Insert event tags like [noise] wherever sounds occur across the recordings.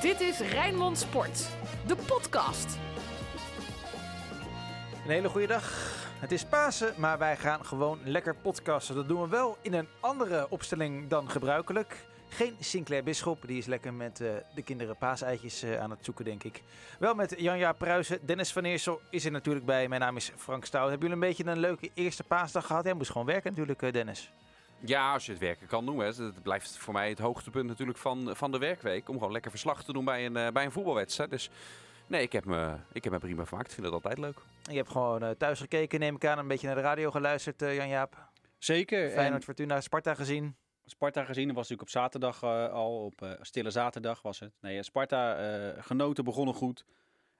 Dit is Rijnmond Sport, de podcast. Een hele goede dag. Het is Pasen, maar wij gaan gewoon lekker podcasten. Dat doen we wel in een andere opstelling dan gebruikelijk. Geen Sinclair Bisschop, die is lekker met uh, de kinderen paaseitjes uh, aan het zoeken, denk ik. Wel met Janja Pruisen. Dennis van Eersel is er natuurlijk bij. Mijn naam is Frank Stout. Hebben jullie een beetje een leuke eerste paasdag gehad? Hij moest gewoon werken natuurlijk, uh, Dennis. Ja, als je het werken kan noemen. Het blijft voor mij het hoogtepunt natuurlijk van, van de werkweek. Om gewoon lekker verslag te doen bij een, bij een voetbalwedstrijd. Dus nee, ik heb, me, ik heb me prima vermaakt. Ik vind het altijd leuk. Je hebt gewoon thuis gekeken, neem ik aan. Een beetje naar de radio geluisterd, Jan-Jaap. Zeker. Feyenoord, en... Fortuna, Sparta gezien. Sparta gezien. Dat was natuurlijk op zaterdag uh, al, op uh, stille zaterdag was het. Nee, Sparta uh, genoten, begonnen goed.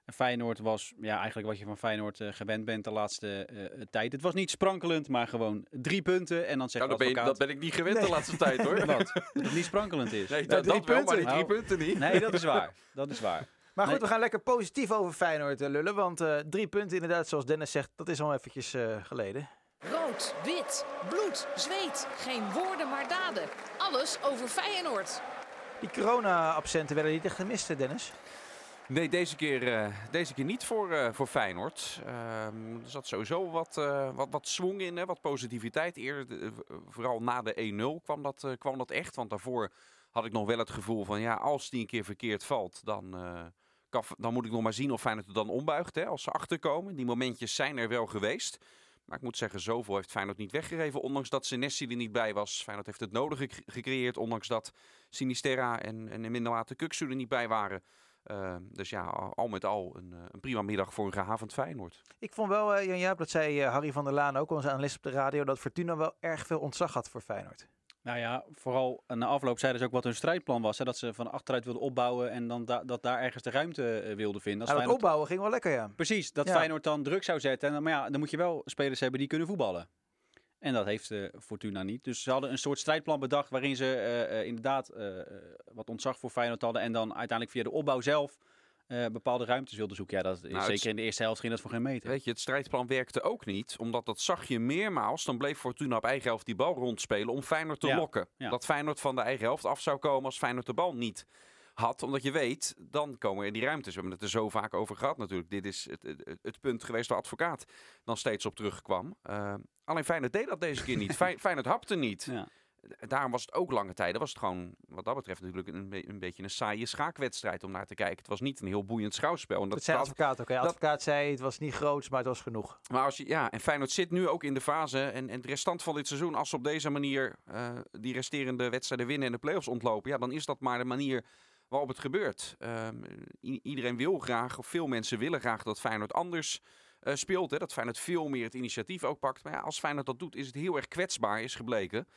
En Feyenoord was ja, eigenlijk wat je van Feyenoord gewend bent de laatste tijd. Het was niet sprankelend, maar gewoon drie punten. En dan zeg nou, dat, ben, dat ben ik niet gewend nee. de laatste tijd hoor. [laughs] wat? Dat het niet sprankelend is. Nee, dat, dat wel, maar die drie punten niet. Nee, dat is waar. Dat is waar. Maar goed, nee. we gaan lekker positief over Feyenoord lullen. Want drie punten inderdaad, zoals Dennis zegt, dat is al eventjes geleden. Rood, wit, bloed, zweet. Geen woorden maar daden. Alles over Feyenoord. Die corona-absenten werden niet echt gemist, Dennis? Nee, deze keer, uh, deze keer niet voor, uh, voor Feyenoord. Uh, er zat sowieso wat, wat, wat swing in, wat positiviteit. Eerder, vooral na de 1-0 kwam, dat, kwam dat echt. Want daarvoor had ik nog wel het gevoel van, ja, als die een keer verkeerd valt, dan, dan moet ik nog maar zien of Feyenoord er dan ombuigt. Hè, als ze achterkomen. Die momentjes zijn er wel geweest. Maar ik moet zeggen, zoveel heeft Feyenoord niet weggegeven. Ondanks dat Senesi er niet bij was. Feyenoord heeft het nodige gecreëerd. Ondanks dat Sinisterra en, en in minder Kuksu er niet bij waren. Uh, dus ja, al met al een, een, prima middag voor een gehavend Feyenoord. Ik vond wel, uh, Jan Jaap, dat zei uh, Harry van der Laan ook, onze analist op de radio, dat Fortuna wel erg veel ontzag had voor Feyenoord. Nou ja, vooral na afloop zeiden ze ook wat hun strijdplan was. Hè? Dat ze van achteruit wilden opbouwen en dan da dat daar ergens de ruimte uh, wilden vinden. Als ja, Feyenoord... opbouwen ging wel lekker, ja. Precies, dat ja. Feyenoord dan druk zou zetten. En, maar ja, dan moet je wel spelers hebben die kunnen voetballen. En dat heeft uh, Fortuna niet. Dus ze hadden een soort strijdplan bedacht waarin ze uh, inderdaad wat ontzag voor Feyenoord hadden. En dan uiteindelijk via de opbouw zelf uh, bepaalde ruimtes wilde zoeken. Ja, dat, nou, zeker in de eerste helft ging dat voor geen meter. Weet je, het strijdplan werkte ook niet. Omdat dat zag je meermaals. Dan bleef Fortuna op eigen helft die bal rondspelen om Feyenoord te ja, lokken. Ja. Dat Feyenoord van de eigen helft af zou komen als Feyenoord de bal niet had. Omdat je weet, dan komen er die ruimtes. We hebben het er zo vaak over gehad natuurlijk. Dit is het, het, het punt geweest waar advocaat dan steeds op terugkwam. Uh, alleen Feyenoord deed dat deze keer niet. [laughs] Feyenoord hapte niet. Ja daarom was het ook lange tijden. Was het gewoon, wat dat betreft, natuurlijk een, be een beetje een saaie schaakwedstrijd om naar te kijken. Het was niet een heel boeiend schouwspel. En dat, dat zei advocaat ook. Advocaat zei het was niet groots, maar het was genoeg. Maar als je, ja, en Feyenoord zit nu ook in de fase. En, en de restant van dit seizoen, als ze op deze manier uh, die resterende wedstrijden winnen en de play-offs ontlopen, ja, dan is dat maar de manier waarop het gebeurt. Uh, iedereen wil graag, of veel mensen willen graag dat Feyenoord anders uh, speelt. Hè? Dat Feyenoord veel meer het initiatief ook pakt. Maar ja, als Feyenoord dat doet, is het heel erg kwetsbaar, is gebleken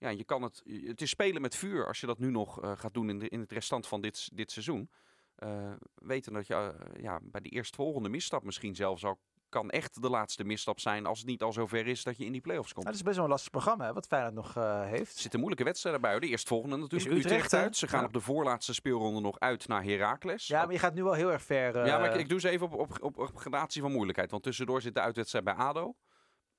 ja, je kan het, het is spelen met vuur als je dat nu nog uh, gaat doen in, in het restant van dit, dit seizoen. Uh, weten dat je ja, bij de eerstvolgende misstap misschien zelfs al kan echt de laatste misstap zijn als het niet al zover is dat je in die play-offs komt. Ja, dat is best wel een lastig programma hè, wat Feyenoord nog heeft. Er zitten moeilijke wedstrijden bij. De eerstvolgende natuurlijk is Utrecht, Utrecht uit. Ze gaan ja. op de voorlaatste speelronde nog uit naar Heracles. Ja, maar je gaat nu wel heel erg ver. Ja, maar ik, ik doe ze even op, op, op, op gradatie van moeilijkheid. Want tussendoor zit de uitwedstrijd bij ADO.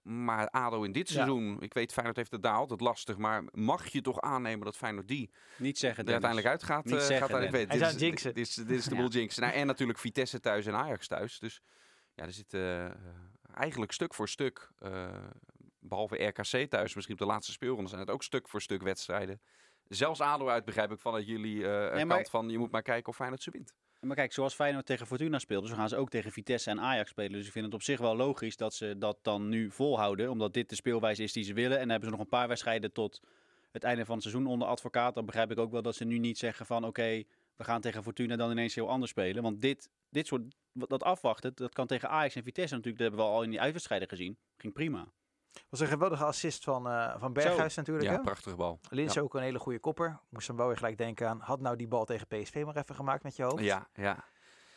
Maar ADO in dit seizoen, ja. ik weet Feyenoord heeft het daar altijd lastig, maar mag je toch aannemen dat Feyenoord die niet zeggen, er uiteindelijk uitgaat? Niet uh, zeggen, gaat, ik weet, dit, is, dit, dit, is, dit is de boel [laughs] jinx. Nou, en natuurlijk Vitesse thuis en Ajax thuis. Dus ja, er zit uh, eigenlijk stuk voor stuk, uh, behalve RKC thuis, misschien op de laatste speelronde zijn het ook stuk voor stuk wedstrijden. Zelfs ADO uit begrijp ik vanuit jullie nee, maar... kant van je moet maar kijken of Feyenoord ze wint. Maar kijk, zoals Feyenoord tegen Fortuna speelt, dus gaan ze ook tegen Vitesse en Ajax spelen. Dus ik vind het op zich wel logisch dat ze dat dan nu volhouden. Omdat dit de speelwijze is die ze willen. En dan hebben ze nog een paar wedstrijden tot het einde van het seizoen onder advocaat. Dan begrijp ik ook wel dat ze nu niet zeggen van oké, okay, we gaan tegen Fortuna dan ineens heel anders spelen. Want dit, dit soort, dat afwachten, dat kan tegen Ajax en Vitesse natuurlijk. Dat hebben we al in die uitwedstrijden gezien. Ging prima was een geweldige assist van, uh, van Berghuis Zo. natuurlijk. Ja, hè? prachtige bal. Lins ja. ook een hele goede kopper. Moest hem wel weer gelijk denken aan, had nou die bal tegen PSV maar even gemaakt met je hoofd? Ja, ja.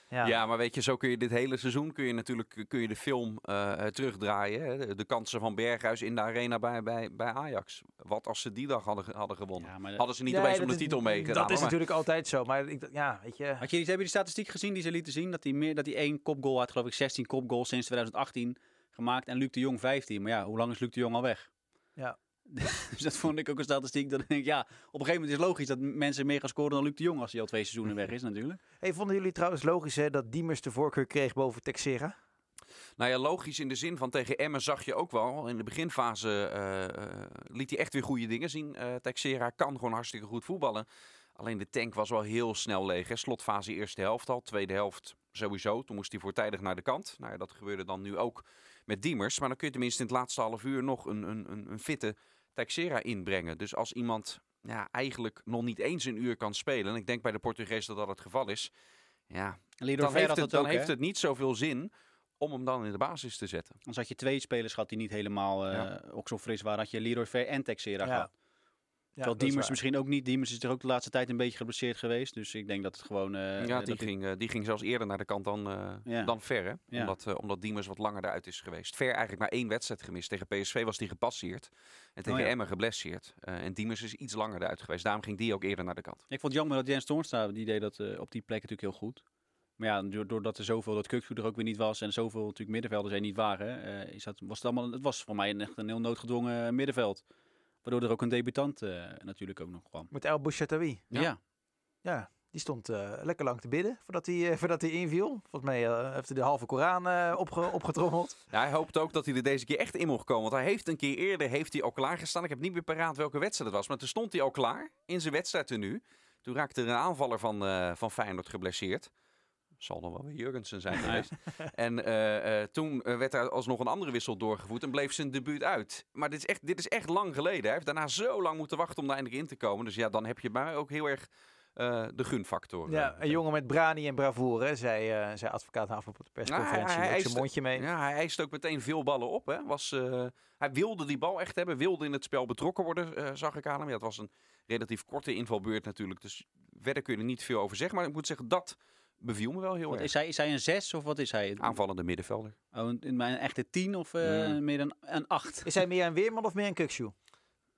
Ja. ja, maar weet je, zo kun je dit hele seizoen kun je natuurlijk kun je de film uh, terugdraaien. Hè? De, kansen van Berghuis in de arena bij, bij, bij Ajax. Wat als ze die dag hadden, hadden gewonnen? Ja, dat... Hadden ze niet ja, opeens om de titel meegedaan. Dat is maar... natuurlijk altijd zo. Maar ik, ja, weet je. Had je, hebben die statistiek gezien die ze lieten zien? Dat hij meer dat hij één kopgoal had, geloof ik, 16 kopgoals sinds 2018 gemaakt. En Luc de Jong 15. Maar ja, hoe lang is Luc de Jong al weg? Ja. [laughs] dus dat vond ik ook een statistiek. Dat ik denk, ja, op een gegeven moment is het logisch dat mensen meer gaan scoren dan Luc de Jong als hij al twee seizoenen weg is [laughs] natuurlijk. Hey, vonden jullie trouwens logisch hè, dat Diemers de voorkeur kreeg boven Texera? Nou ja, logisch in de zin van tegen Emmen zag je ook wel. In de beginfase eh, eh, liet hij echt weer goede dingen zien. Eh Texera kan gewoon hartstikke goed voetballen. Alleen de tank was wel heel snel leeg. Hè. Slotfase eerste helft al, tweede helft sowieso. Toen moest hij voortijdig naar de kant. Nou ja, dat gebeurde dan nu ook met Diemers. Maar dan kun je tenminste in het laatste half uur nog een, een, een, een fitte Texera inbrengen. Dus als iemand ja, eigenlijk nog niet eens een uur kan spelen... en ik denk bij de Portugees dat dat het geval is... Ja, dan heeft het, dan ook, heeft het niet zoveel zin om hem dan in de basis te zetten. Anders had je twee spelers gehad die niet helemaal eh, Ja. ook zo fris waren. Had je Leroy Ver en Texera Ja. gehad. Ja, Terwijl Diemers misschien ook niet. Diemers is er ook de laatste tijd een beetje geblesseerd geweest. Dus ik denk dat het gewoon... eh, ja, dat die ging, eh, die ging zelfs eerder naar de kant dan, eh, Ja. dan Ver. Hè? Ja. Omdat, eh, omdat Diemers wat langer eruit is geweest. Ver eigenlijk maar één wedstrijd gemist. Tegen PSV was hij gepasseerd. En tegen Oh ja. Emmen geblesseerd. Eh, en Diemers is iets langer eruit geweest. Daarom ging die ook eerder naar de kant. Ik vond het jammer dat Jens Toornstra, die deed dat eh, op die plek natuurlijk heel goed. Maar ja, do- doordat er zoveel, dat Kukzu er ook weer niet was en zoveel natuurlijk middenvelders er niet waren, eh, is dat, was het allemaal, het was voor mij een, echt een heel noodgedwongen middenveld. Waardoor er ook een debutant eh, natuurlijk ook nog kwam. Met El Bouchatoui. Ja. Ja. Ja, die stond eh, lekker lang te bidden voordat hij, eh, voordat hij inviel. Volgens mij eh, heeft hij de halve Koran eh, opge opgetrommeld. [laughs] Ja, hij hoopt ook dat hij er deze keer echt in mocht komen. Want hij heeft een keer eerder heeft hij al klaargestaan. Ik heb niet meer paraat welke wedstrijd het was. Maar toen stond hij al klaar in zijn wedstrijd nu. Toen raakte er een aanvaller van, eh, van Feyenoord geblesseerd. Zal dan wel weer Jurgensen zijn [laughs] geweest. en eh, eh, toen eh, werd er alsnog een andere wissel doorgevoerd en bleef zijn debuut uit. Maar dit is echt, dit is echt lang geleden. Hij heeft daarna zo lang moeten wachten om daar eindelijk in te komen. Dus ja, dan heb je bij mij ook heel erg de gunfactor. Ja, een jongen met brani en bravoure, zei, eh zei advocaat afloop op de persconferentie. Ja, hij- zijn mondje mee. Ja, hij eist ook meteen veel ballen op. Hè. Was, hij wilde die bal echt hebben, wilde in het spel betrokken worden, zag ik aan hem. Ja, het was een relatief korte invalbeurt natuurlijk, dus verder kun je er niet veel over zeggen. Maar ik moet zeggen, dat beviel me wel heel Wat, erg. is, hij, is hij een 6 of wat is hij? Aanvallende middenvelder. Oh, een- in mijn echte 10 of eh, Mm. meer dan een 8? Is hij meer een Weerman of meer een Kukshoe?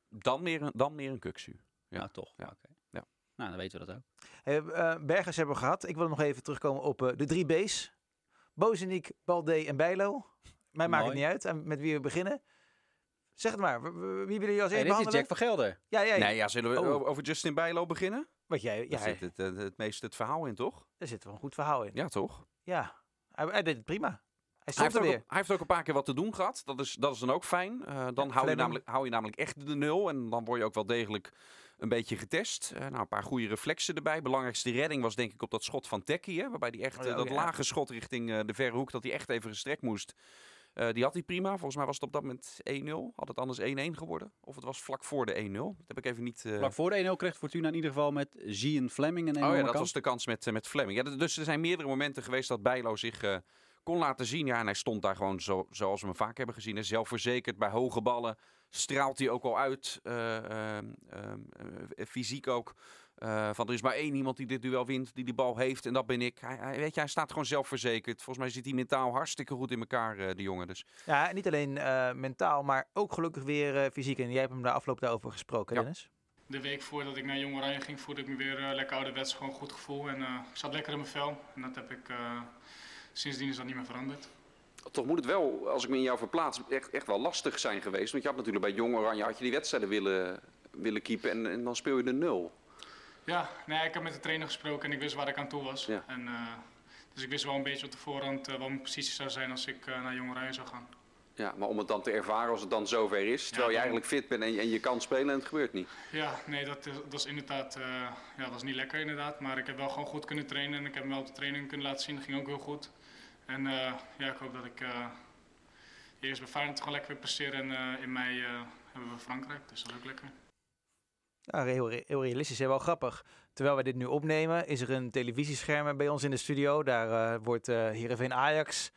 Dan meer een, dan meer een kuksu. Ja. Nou, toch. Ja. Oké. Ja. Nou, dan weten we dat ook. Hey, eh, Bergers hebben we gehad. Ik wil nog even terugkomen op eh, de drie B's. Bozeniek, Balde en Bijlo. Mij maakt het niet uit aan met wie we beginnen. Zeg het maar. Wie willen jullie als Hey, eerste dit is behandelen? Jack van Gelder. Ja, jij. Nee, ja, zullen we Oh. over Justin Bijlo beginnen? Wat jij, Daar ja, zit het, eh, het meeste het verhaal in, toch? daar zit wel een goed verhaal in. Ja, toch? Ja, hij, hij deed het prima. Hij Hij heeft, ook, weer. hij heeft ook een paar keer wat te doen gehad. Dat is, dat is dan ook fijn. Eh, dan hou, je namelijk, hou je namelijk echt de nul. En dan word je ook wel degelijk een beetje getest. Eh, nou, een paar goede reflexen erbij. Belangrijkste redding was denk ik op dat schot van Tekkie. Hè, waarbij hij echt Oh ja, oh dat ja. lage schot richting de verre hoek. Dat hij echt even gestrekt moest. Eh, die had hij prima. Volgens mij was het op dat moment 1-0. Had het anders 1-1 geworden? Of het was vlak voor de 1-0? Dat heb ik even niet... eh, Vlak voor de 1-0 kreeg Fortuna in ieder geval met Zien Fleming een Oh ja, dat kans. was de kans met, eh, met Fleming. Ja, dus er zijn meerdere momenten geweest dat Bijlo zich kon laten zien. Ja, en hij stond daar gewoon zo, zoals we hem vaak hebben gezien. hè, Zelfverzekerd bij hoge ballen. Straalt hij ook al uit. eh, ehm, ehm, eh, fysiek ook. Eh, van er is maar één iemand die dit duel wint, die die bal heeft. En dat ben ik. Hij, hij- weet je, hij staat gewoon zelfverzekerd. Volgens mij zit hij mentaal hartstikke goed in elkaar, eh, die jongen. Dus Ja, niet alleen eh, mentaal, maar ook gelukkig weer eh, fysiek. En jij hebt hem de afloop daarover gesproken, Ja. Dennis. De week voordat ik naar Jong Oranje ging, voelde ik me weer lekker ouderwets, gewoon goed gevoel. En eh, ik zat lekker in mijn vel. En dat heb ik, eh, sindsdien is dat niet meer veranderd. toch moet het wel, als ik me in jou verplaats, echt, echt wel lastig zijn geweest. Want je had natuurlijk bij Jong Oranje had je die wedstrijden willen, willen keepen. En, en dan speel je de nul. Ja, nee, ik heb met de trainer gesproken en ik wist waar ik aan toe was. Ja. En, eh, dus ik wist wel een beetje op de voorhand eh, wat mijn positie zou zijn als ik eh, naar Jong Oranje zou gaan. Ja, maar om het dan te ervaren als het dan zover is, terwijl je eigenlijk fit bent en je, en je kan spelen en het gebeurt niet. Ja, nee, dat is, dat is inderdaad, ja, dat is niet lekker inderdaad. Maar ik heb wel gewoon goed kunnen trainen en ik heb hem wel op de training kunnen laten zien. Dat ging ook heel goed. En ja, ik hoop dat ik eh, eerst bij Feyenoord gewoon lekker weer presteer. En in mei hebben we Frankrijk, dus dat is ook lekker. Ja, heel, re- heel realistisch en wel grappig. Terwijl wij dit nu opnemen, is er een televisiescherm bij ons in de studio. Daar eh, wordt eh Heerenveen Ajax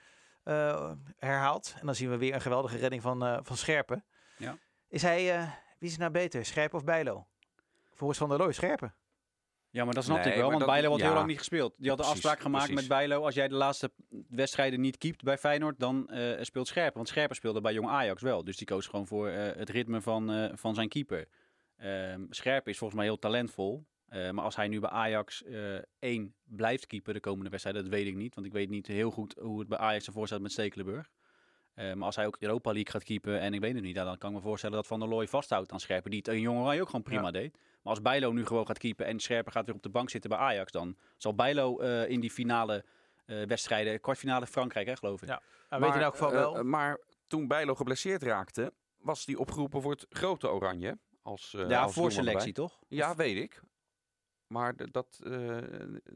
eh, herhaald. En dan zien we weer een geweldige redding van, eh, van Scherpen. Ja. Is hij, eh, wie is nou beter, Scherpen of Bijlo? Volgens Van der Looy, Scherpen. Ja, maar dat Nee, ik wel, want dat- Bijlo had heel lang niet gespeeld. Die had de Precies, afspraak gemaakt precies. met Bijlo. Als jij de laatste wedstrijden niet keept bij Feyenoord, dan eh, speelt Scherpen. Want Scherpen speelde bij Jong Ajax wel. Dus die koos gewoon voor eh, het ritme van, eh, van zijn keeper. Ehm Scherpen is volgens mij heel talentvol. Eh, maar als hij nu bij Ajax eh één blijft keeper de komende wedstrijden, dat weet ik niet. Want ik weet niet heel goed hoe het bij Ajax ervoor staat met Stekelenburg. Eh, maar als hij ook Europa League gaat keepen en ik weet het niet, dan kan ik me voorstellen dat Van der Looy vasthoudt aan Scherpen. Die het in Jong Oranje ook gewoon prima Ja. deed. Maar als Bijlo nu gewoon gaat keepen en Scherpen gaat weer op de bank zitten bij Ajax, dan zal Bijlo eh, in die finale eh, wedstrijden, kwartfinale Frankrijk, hè, geloof ik. Ja. Hij weet in elk geval wel. maar toen Bijlo geblesseerd raakte, was hij opgeroepen voor het grote oranje. Als, eh, ja, als voor selectie toch? Ja, weet ik. Maar dat, eh,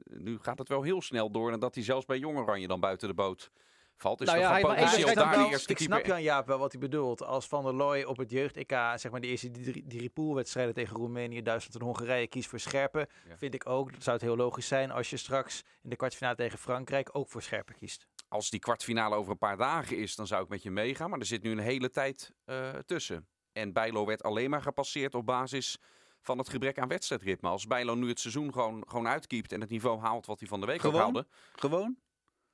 nu gaat het wel heel snel door. En dat hij zelfs bij Jong Oranje dan buiten de boot valt. Is Nou ja, hij- potentieel daar wel- ik snap. Jan Jaap wel wat hij bedoelt. Als Van der Looy op het jeugd-EK, zeg maar de eerste drie, drie poolwedstrijden tegen Roemenië, Duitsland en Hongarije kiest voor Scherpen, Ja. vind ik ook, dat zou het heel logisch zijn als je straks in de kwartfinale tegen Frankrijk ook voor Scherpen kiest. Als die kwartfinale over een paar dagen is, dan zou ik met je meegaan. Maar er zit nu een hele tijd eh, tussen. En Bijlo werd alleen maar gepasseerd op basis van het gebrek aan wedstrijdritme. Als Bijlo nu het seizoen gewoon, gewoon uitkiept en het niveau haalt wat hij van de week Gewoon? haalde. Gewoon?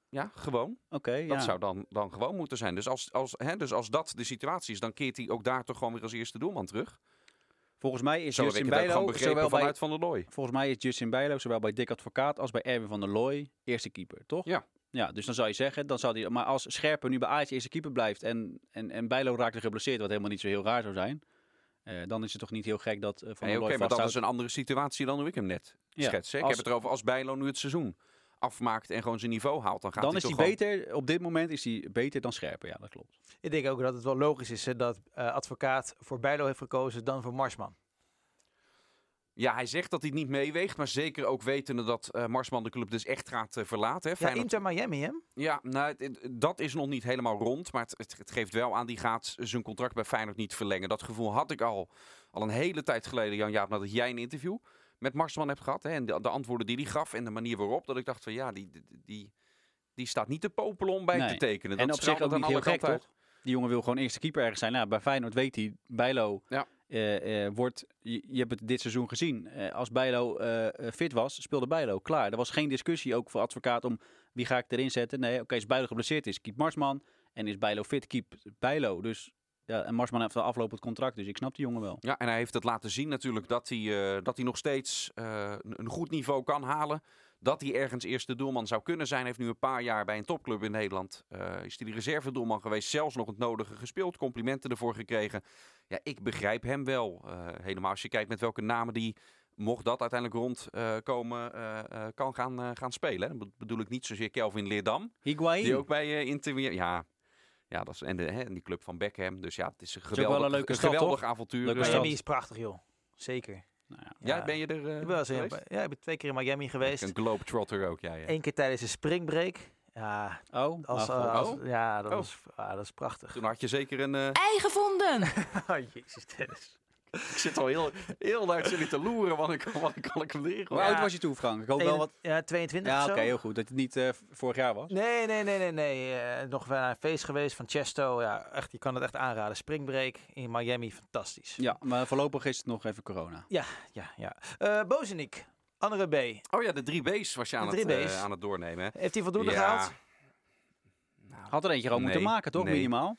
Ja, gewoon. Oké, ja. Dat zou dan, dan gewoon moeten zijn. Dus als, als, hè, dus als dat de situatie is, dan keert hij ook daar toch gewoon weer als eerste doelman terug. Volgens mij is Zo Justin Bijlo, zowel bij, vanuit Van der Looy. volgens mij is Justin Bijlo zowel bij Dick Advocaat als bij Erwin van der Looy eerste keeper, toch? Ja. Ja, dus dan zou je zeggen, dan zou die, maar als Scherpen nu bij Ajax eerste keeper blijft en, en, en Bijlo raakt er geblesseerd, wat helemaal niet zo heel raar zou zijn, eh, dan is het toch niet heel gek dat eh, Van der Oké, maar dat is een andere situatie dan hoe ik hem net Ja, schets. hè. Ik als- heb het erover als Bijlo nu het seizoen afmaakt en gewoon zijn niveau haalt. Dan gaat Dan hij is hij gewoon- beter, op dit moment is hij beter dan Scherpen, ja dat klopt. Ik denk ook dat het wel logisch is hè, dat eh, advocaat voor Bijlo heeft gekozen dan voor Marsman. Ja, hij zegt dat hij het niet meeweegt, maar zeker ook wetende dat eh, Marsman de club dus echt gaat eh, verlaten. Hè. Ja, Feyenoord- Inter Miami hè? Ja, nou, dat is nog niet helemaal rond. Maar het, het, het geeft wel aan, die gaat zijn contract bij Feyenoord niet verlengen. Dat gevoel had ik al, al een hele tijd geleden, Jan-Jaap, nadat jij een interview met Marsman hebt gehad. Hè, en de, de antwoorden die hij gaf en de manier waarop. Dat ik dacht van ja, die, die, die, die staat niet te popelen om bij Nee. te tekenen. Dat en op zich ook aan niet heel gek, toch? Die jongen wil gewoon eerste keeper ergens zijn. Nou, bij Feyenoord weet hij, Bijlo Ja. Eh, eh, wordt, je, hebt het dit seizoen gezien. Eh, als Bijlo fit was, speelde Bijlo. Klaar. Er was geen discussie ook voor advocaat om wie ga ik erin zetten. Nee, oké, als Bijlo geblesseerd is, keep Marsman. En is Bijlo fit, keep Bijlo. Dus, ja, en Marsman heeft een aflopend contract, dus ik snap die jongen wel. Ja, en hij heeft het laten zien natuurlijk dat hij, dat hij nog steeds een goed niveau kan halen. Dat hij ergens eerste doelman zou kunnen zijn. Hij heeft nu een paar jaar bij een topclub in Nederland. eh, is hij de reservedoelman geweest. Zelfs nog het nodige gespeeld. Complimenten ervoor gekregen. Ja, ik begrijp hem wel. eh, helemaal als je kijkt met welke namen die, mocht dat uiteindelijk rondkomen, eh eh, kan gaan, gaan spelen. Dat bedoel ik niet zozeer Kelvin Leerdam. Higuain. Die ook bij Inter... Ja, ja dat is, en, de, hè, en die club van Beckham. Dus ja, het is een wel een geweldig, leuke een stad, geweldig avontuur. Leuke. Miami is prachtig joh. Zeker. Nou ja. ja, ben je er eh, Ik ben, wel eens in- ja, ik ben twee keer in Miami geweest. Een globetrotter ook, ja. ja. Eén keer tijdens de springbreak. Ja, Oh, als, eh, als- Oh. ja, dat, Oh. Was, ah, dat is prachtig. Toen had je zeker een... eh, Ei gevonden! [laughs] Oh, jezus, Dennis. Ik zit al heel, heel naar jullie te loeren, want ik, wat ik kan ik leren. Hoe Ja. oud was je toen, Frank? Ik hoop wel wat... Ja, 22 Ja, oké, heel goed. Dat het niet eh, vorig jaar was. Nee, nee, nee, nee, nee. Eh, nog wel naar een feest geweest van Chesto. Ja, echt, je kan het echt aanraden. Springbreak in Miami, fantastisch. Ja, maar voorlopig is het nog even corona. ja, ja. ja. Eh Bozenik, andere B. Oh ja, de drie B's was je aan, het, aan het doornemen. hè? Heeft hij voldoende Ja. gehaald? Had er eentje gewoon moeten maken, toch? nee. Minimaal.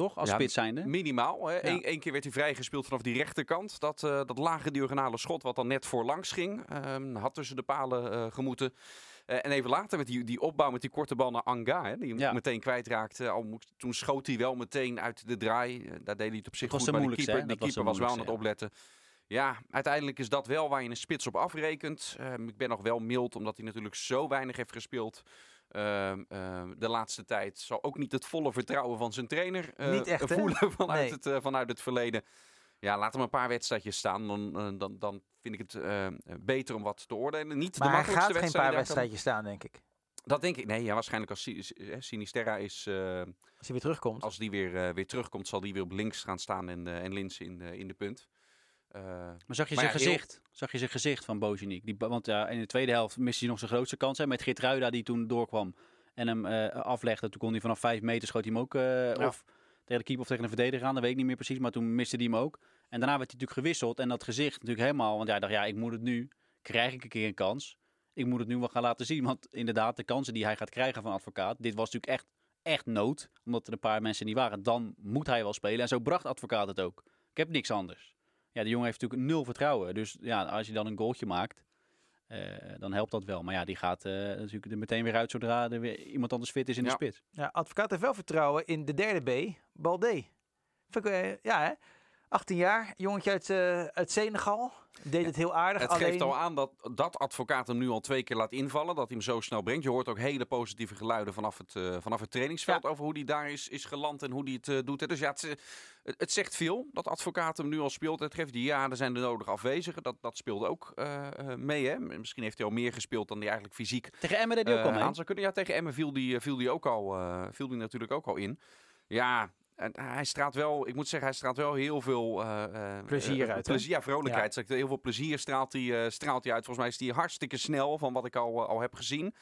Toch? Als Ja, spits zijnde. Minimaal. Hè. Eén, één keer werd hij vrijgespeeld vanaf die rechterkant. Dat, eh, dat lage diagonale schot wat dan net voorlangs ging. ehm, had tussen de palen eh, gemoeten. Eh, en even later met die, die opbouw met die korte bal naar Anga. Hè, die hem Ja. meteen kwijtraakte. Al moest- toen schoot hij wel meteen uit de draai. Daar deed hij het op zich goed. de Maar de keeper, hè? die Dat keeper was, de wel aan het opletten. Ja, uiteindelijk is dat wel waar je een spits op afrekent. Ehm, ik ben nog wel mild, omdat hij natuurlijk zo weinig heeft gespeeld. Ehm, ehm, de laatste tijd zal ook niet het volle vertrouwen van zijn trainer Niet echt, hè? voelen [laughs] vanuit, Nee. het, eh, vanuit het verleden. Ja, laat hem een paar wedstrijdjes staan. Dan, eh, dan, dan vind ik het beter om wat te oordelen. Niet de Maar hij makkelijkste gaat geen paar kan- wedstrijdjes staan, denk ik. Dat denk ik. Nee, ja, waarschijnlijk als Si- Si- Sinisterra is... Als hij weer terugkomt. als die weer, weer terugkomt, zal die weer op links gaan staan en, en Linse in, de in de punt. Eh, Maar zag je Maar zijn ja, heel- gezicht? Zag je zijn gezicht van Bozeniek? Die, want ja, in de tweede helft miste hij nog zijn grootste kans. Hè, met Geertruida die toen doorkwam en hem eh, aflegde. Toen kon hij vanaf vijf meter schoot hij hem ook. eh, Of tegen de keeper of tegen een verdediger aan. Dat weet ik niet meer precies. Maar toen miste hij hem ook. En daarna werd hij natuurlijk gewisseld. En dat gezicht natuurlijk helemaal. Want ja, hij dacht, ja, ik moet het nu. Krijg ik een keer een kans. Ik moet het nu wel gaan laten zien. Want inderdaad, de kansen die hij gaat krijgen van advocaat. Dit was natuurlijk echt, echt nood. Omdat er een paar mensen niet waren. Dan moet hij wel spelen. En zo bracht advocaat het ook. Ik heb niks anders. Ja, de jongen heeft natuurlijk nul vertrouwen. Dus ja, als je dan een goaltje maakt. eh, dan helpt dat wel. Maar ja, die gaat eh, natuurlijk er meteen weer uit zodra er weer iemand anders fit is in Ja. de spits. Ja, advocaat heeft wel vertrouwen in de derde B, Balde. Eh, ja, hè? 18 jaar, jongetje uit, eh, uit Senegal. Deed het heel aardig. Het alleen... geeft al aan dat, dat advocaat hem nu al twee keer laat invallen. Dat hij hem zo snel brengt. Je hoort ook hele positieve geluiden vanaf het, eh, vanaf het trainingsveld. Over hoe hij daar is, is geland en hoe hij het eh, doet. Dus ja, het, het, zegt veel dat advocaat hem nu al speelt. Het geeft die ja, er zijn de nodige afwezigen. Dat, dat speelde ook eh, eh, mee. Hè? Misschien heeft hij al meer gespeeld dan hij eigenlijk fysiek Tegen Emmen deed hij ook al mee. aan zou kunnen. Ja, tegen Emmen viel die, viel die ook al, eh, viel die natuurlijk ook al in. Ja, hij straalt wel, ik moet zeggen, hij straalt wel heel veel eh, eh, Plezier eh, uit? Plezier, ja, vrolijkheid. Ik. Heel veel plezier straalt hij, straalt hij uit. Volgens mij is hij hartstikke snel van wat ik al, al heb gezien.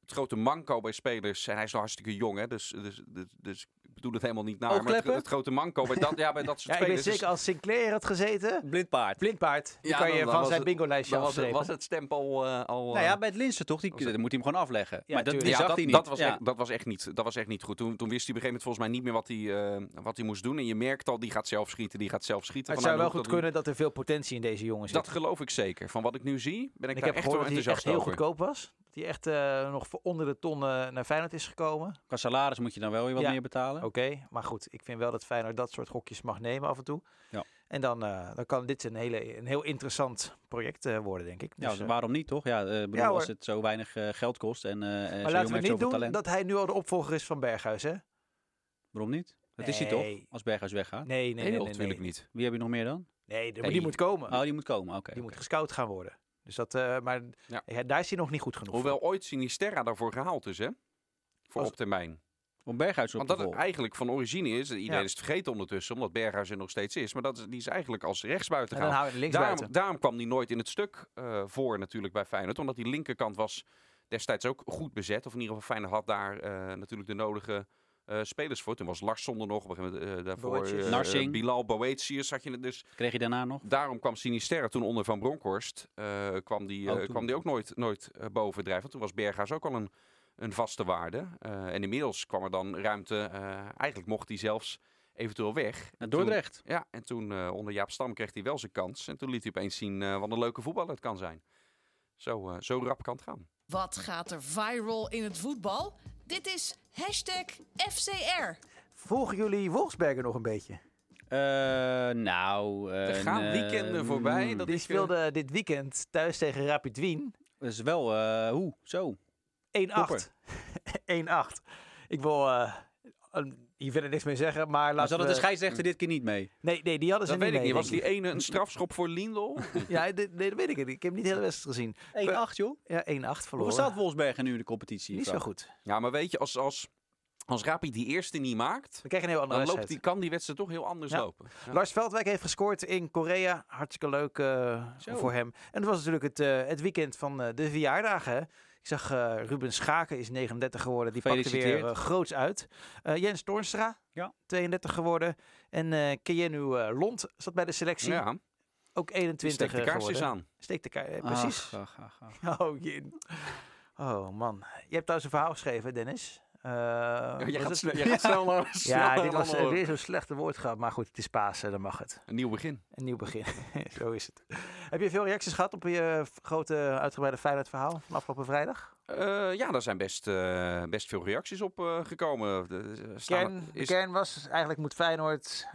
Het grote manco bij spelers, en hij is nog hartstikke jong, hè, dus, dus, dus, dus bedoel het helemaal niet naar. Maar het, grote manco bij dat, ja, bij dat soort [laughs] Ja, ik weet zeker als Sinclair had gezeten. Blind paard. Blindpaard. Die Ja, kan dan- je dan van zijn het- bingo-lijstje dan was, het, was het stempel eh, al... Nou eh, ja, bij het Linsen toch? Die, Was dat moet hij hem gewoon afleggen. Ja, maar dat, die zag dat, hij niet. Dat was, Ja. echt, dat, was echt niet, dat was echt niet goed. Toen, toen wist hij op een gegeven moment volgens mij niet meer wat hij, eh, wat hij moest doen. En je merkt al, die gaat zelf schieten, die gaat zelf schieten. het Vanuit zou wel goed kunnen dat er veel potentie in deze jongen zit. Dat geloof ik zeker. Van wat ik nu zie, ben ik, ik daar heb echt wel gehoord dat hij echt enthousiast heel goedkoop was. Dat hij echt eh, nog voor onder de ton eh, naar Feyenoord is gekomen. Qua salaris moet je dan wel weer wat Ja. meer betalen. Oké, maar goed. Ik vind wel dat Feyenoord dat soort gokjes mag nemen af en toe. Ja. En dan, eh, dan kan dit een, hele, een heel interessant project eh, worden, denk ik. Ja, Dus, eh, waarom niet toch? Ja, eh, bedoel, Ja, als het zo weinig geld kost en maar laten we niet doen talent. dat hij nu al de opvolger is van Berghuis, hè? Waarom niet? Dat is hij toch? Als Berghuis weggaat. Nee, nee, Nee, nee, nee. natuurlijk nee. niet. Wie heb je nog meer dan? Nee, de- die moet komen. Oh, die moet komen. Oké. die moet gescout gaan worden. Dus dat, eh, maar Ja. ja, daar is hij nog niet goed genoeg Hoewel ooit Sinisterra daarvoor gehaald is, hè? Voor Als- op termijn. Om Berghuis op Want dat het eigenlijk van origine is. Iedereen Ja. is het vergeten ondertussen, omdat Berghuis er nog steeds is. Maar dat is, die is eigenlijk als rechtsbuiten buiten. Daarom, daarom kwam die nooit in het stuk eh, voor natuurlijk bij Feyenoord. Omdat die linkerkant was destijds ook goed bezet. Of in ieder geval Feyenoord had daar eh, natuurlijk de nodige eh, spelers voor. Toen was Larsson er nog. Op een gegeven moment, daarvoor eh, Narsing. Bilal Boetius zat je het dus. Kreeg je daarna nog? Daarom kwam Sinisterra toen onder Van Bronckhorst. kwam, die, Oh, kwam die ook nooit, nooit bovendrijven. Want toen was Berghuis ook al een, een vaste waarde. Eh, en inmiddels kwam er dan ruimte. eh, eigenlijk mocht hij zelfs eventueel weg. Naar En toen- Dordrecht. ja, en toen eh, onder Jaap Stam kreeg hij wel zijn kans. En toen liet hij opeens zien eh, wat een leuke voetballer het kan zijn. Zo, eh, zo rap kan het gaan. Wat gaat er viral in het voetbal? Dit is hashtag FCR. Volgen jullie Wolfsberger nog een beetje? Eh, nou... Er gaan weekenden voorbij. mm, Dat Die ik, speelde dit weekend thuis tegen Rapid Wien. 1-8. Dat is wel... eh hoe? Zo. 1-8. [laughs] Ik wil eh, een- hier verder niks mee zeggen, maar Maar laten we... de scheidsrechter dit keer niet mee? Nee, nee, die hadden ze dat weet ik niet. Was die ene een strafschop voor Lindel? [laughs] Ja, dit- nee, dat weet ik niet. Ik heb niet de hele wedstrijd gezien. 1-8 joh. Ja, 1-8 verloren. Hoeveel staat Wolfsberger nu in de competitie? Niet zo goed. ja, maar weet je, als, als, als Rapid die eerste niet maakt... We krijgen een heel andere Dan loopt die, kan die wedstrijd toch heel anders Ja. lopen. Ja. Lars Veldwijk heeft gescoord in Korea. Hartstikke leuk eh, voor hem. En het was natuurlijk het, eh, het weekend van eh, de verjaardagen. Ik zag eh, Ruben Schaken is 39 geworden. Die pakte weer eh, groots uit. Eh, Jens Toornstra, Ja. 32 geworden. En eh Keanu Lond zat bij de selectie. Ja, Ook die 21 steekt de kaarsjes aan. Steekt de kaar- eh, precies. Ach, ach, ach, ach. [laughs] Oh, Jin. Oh, man. Je hebt trouwens een verhaal geschreven, Dennis. Eh, je, was gaat snel, snel naar Ja, dit was naar- eh, weer zo'n slechte woordgrap. Maar goed, het is Pasen, dan mag het. Een nieuw begin. Een nieuw begin. [laughs] Zo is het. Heb je veel reacties gehad op je f- grote uitgebreide Feyenoord verhaal van afgelopen vrijdag? Eh, ja, daar zijn best, eh, best veel reacties op eh, gekomen. De, Kern, de kern was, eigenlijk moet Feyenoord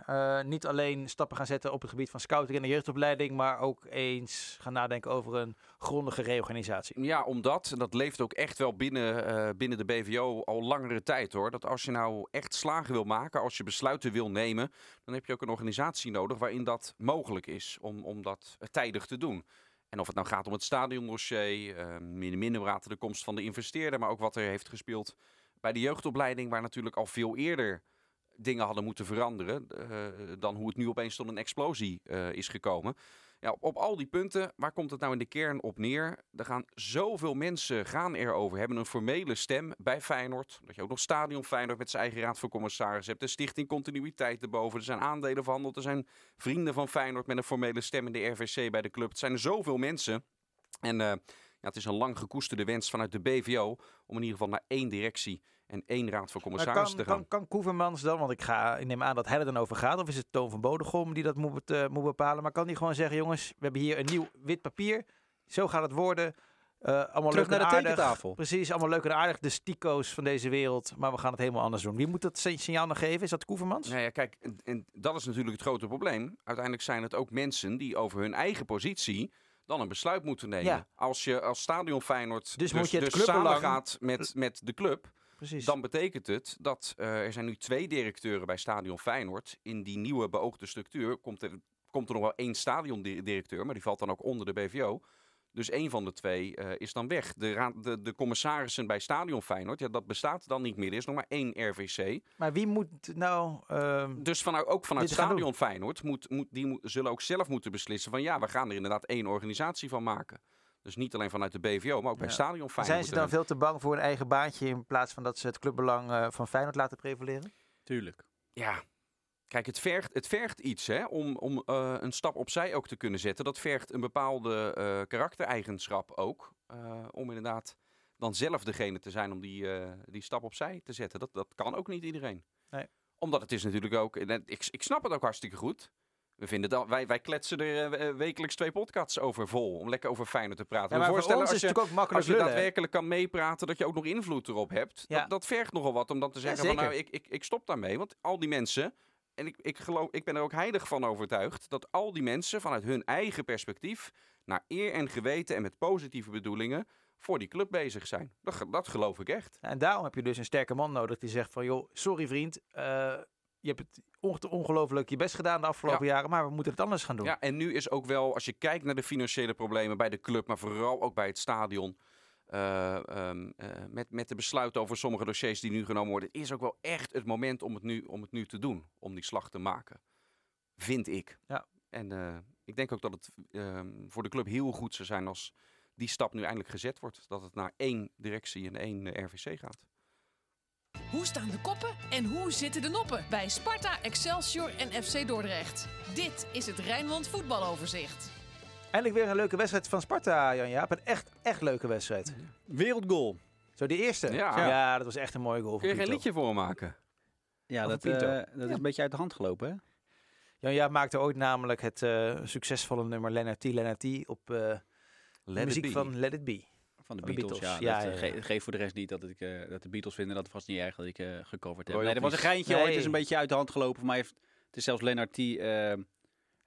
niet alleen stappen gaan zetten op het gebied van scouting en de jeugdopleiding, maar ook eens gaan nadenken over een grondige reorganisatie. Ja, omdat, en dat leeft ook echt wel binnen, binnen de BVO al langere tijd hoor. Dat als je nou echt slagen wil maken, als je besluiten wil nemen, dan heb je ook een organisatie nodig waarin dat mogelijk is om, om dat tijdig te doen. En of het nou gaat om het stadiondossier, minder minder de komst van de investeerder, maar ook wat er heeft gespeeld bij de jeugdopleiding, waar natuurlijk al veel eerder dingen hadden moeten veranderen eh, dan hoe het nu opeens tot een explosie eh, is gekomen. Ja, op, al die punten, waar komt het nou in de kern op neer? Er gaan zoveel mensen gaan erover, hebben een formele stem bij Feyenoord. Dat je ook nog Stadion Feyenoord met zijn eigen raad van commissaris hebt. De stichting Continuïteit erboven. Er zijn aandelen verhandeld. Er zijn vrienden van Feyenoord met een formele stem in de RVC bij de club. Het zijn zoveel mensen. En eh, ja, het is een lang gekoesterde wens vanuit de BVO om in ieder geval naar één directie en één raad van commissarissen kan, te gaan. kan, kan Koevermans dan, want ik, ga, ik neem aan dat hij er dan over gaat, of is het Toon van Bodegom die dat moet, eh, moet bepalen, maar kan die gewoon zeggen, jongens, we hebben hier een nieuw wit papier, zo gaat het worden, Eh, allemaal Terug leuk en naar de aardig. tekentafel. Precies, allemaal leuk en aardig. De stico's van deze wereld. Maar we gaan het helemaal anders doen. Wie moet dat signaal nog geven? Is dat Koevermans? Nou ja, kijk, en, en dat is natuurlijk het grote probleem. Uiteindelijk zijn het ook mensen die over hun eigen positie dan een besluit moeten nemen. Ja. Als je als stadion Feyenoord Dus moet je het dus samen gaat met, met de club, Precies. dan betekent het dat eh, er zijn nu twee directeuren bij stadion Feyenoord. In die nieuwe beoogde structuur komt er, komt er nog wel één stadiondirecteur, maar die valt dan ook onder de BVO. Dus één van de twee eh, is dan weg. De, raad- de, de commissarissen bij Stadion Feyenoord, ja, dat bestaat dan niet meer. Er is nog maar één RVC. Maar wie moet nou... ehm, Dus vanuit, ook vanuit Stadion Feyenoord moet, moet, die moet, zullen ook zelf moeten beslissen van ja, we gaan er inderdaad één organisatie van maken. Dus niet alleen vanuit de BVO, maar ook bij Ja. Stadion Feyenoord. zijn ze dan veel te bang voor hun eigen baantje... in plaats van dat ze het clubbelang eh, van Feyenoord laten prevaleren? Tuurlijk. Ja, kijk, het vergt, het vergt iets hè, om, om eh, een stap opzij ook te kunnen zetten. Dat vergt een bepaalde eh, karaktereigenschap ook. eh, om inderdaad dan zelf degene te zijn om die, eh, die stap opzij te zetten. Dat, dat kan ook niet iedereen. Nee. Omdat het is natuurlijk ook, ik, ik snap het ook hartstikke goed. We vinden dat, wij, wij kletsen er eh, wekelijks twee podcasts over vol. Om lekker over Feyenoord te praten. Ja, maar voor voorstellen als het je, natuurlijk ook als je daadwerkelijk kan meepraten, dat je ook nog invloed erop hebt. Ja. Dat, dat vergt nogal wat om dan te Ja, zeggen van nou, ik, ik, ik stop daarmee. Want al die mensen, en ik, ik, geloof, ik ben er ook heilig van overtuigd, dat al die mensen vanuit hun eigen perspectief, naar eer en geweten en met positieve bedoelingen, voor die club bezig zijn. Dat, dat geloof ik echt. En daarom heb je dus een sterke man nodig die zegt van... joh, sorry vriend, eh, je hebt het onge- ongelooflijk je best gedaan de afgelopen jaren... maar we moeten het anders gaan doen. Ja, en nu is ook wel, als je kijkt naar de financiële problemen bij de club, maar vooral ook bij het stadion. eh, ehm, eh, met, met de besluiten over sommige dossiers die nu genomen worden, is ook wel echt het moment om het nu, om het nu te doen. Om die slag te maken. Vind ik. Ja. En eh, ik denk ook dat het ehm, voor de club heel goed zou zijn als die stap nu eindelijk gezet wordt. Dat het naar één directie en één RVC gaat. Hoe staan de koppen en hoe zitten de noppen bij Sparta, Excelsior en FC Dordrecht? Dit is het Rijnmond voetbaloverzicht. Eindelijk weer een leuke wedstrijd van Sparta, Jan-Jaap. Een echt, echt leuke wedstrijd. Wereldgoal. Zo, die eerste. Ja. dat was echt een mooie goal. Kun je geen Pito. liedje voor maken? Ja, Of dat, een eh, dat is een beetje uit de hand gelopen, hè? Jan-Jaap maakte ooit namelijk het eh, succesvolle nummer Lennart T. Lennart T. op eh, de it muziek be. van Let It Be. Van de Van de Beatles, Beatles. ja. Ja, dat, ja, eh, ja. geef voor de rest niet dat, ik, eh, dat de Beatles vinden dat vast niet erg dat ik eh, gecoverd heb. Royalties. Nee, dat was een geintje Nee. ooit. Het is een beetje uit de hand gelopen. Mij heeft het is zelfs Lennart T.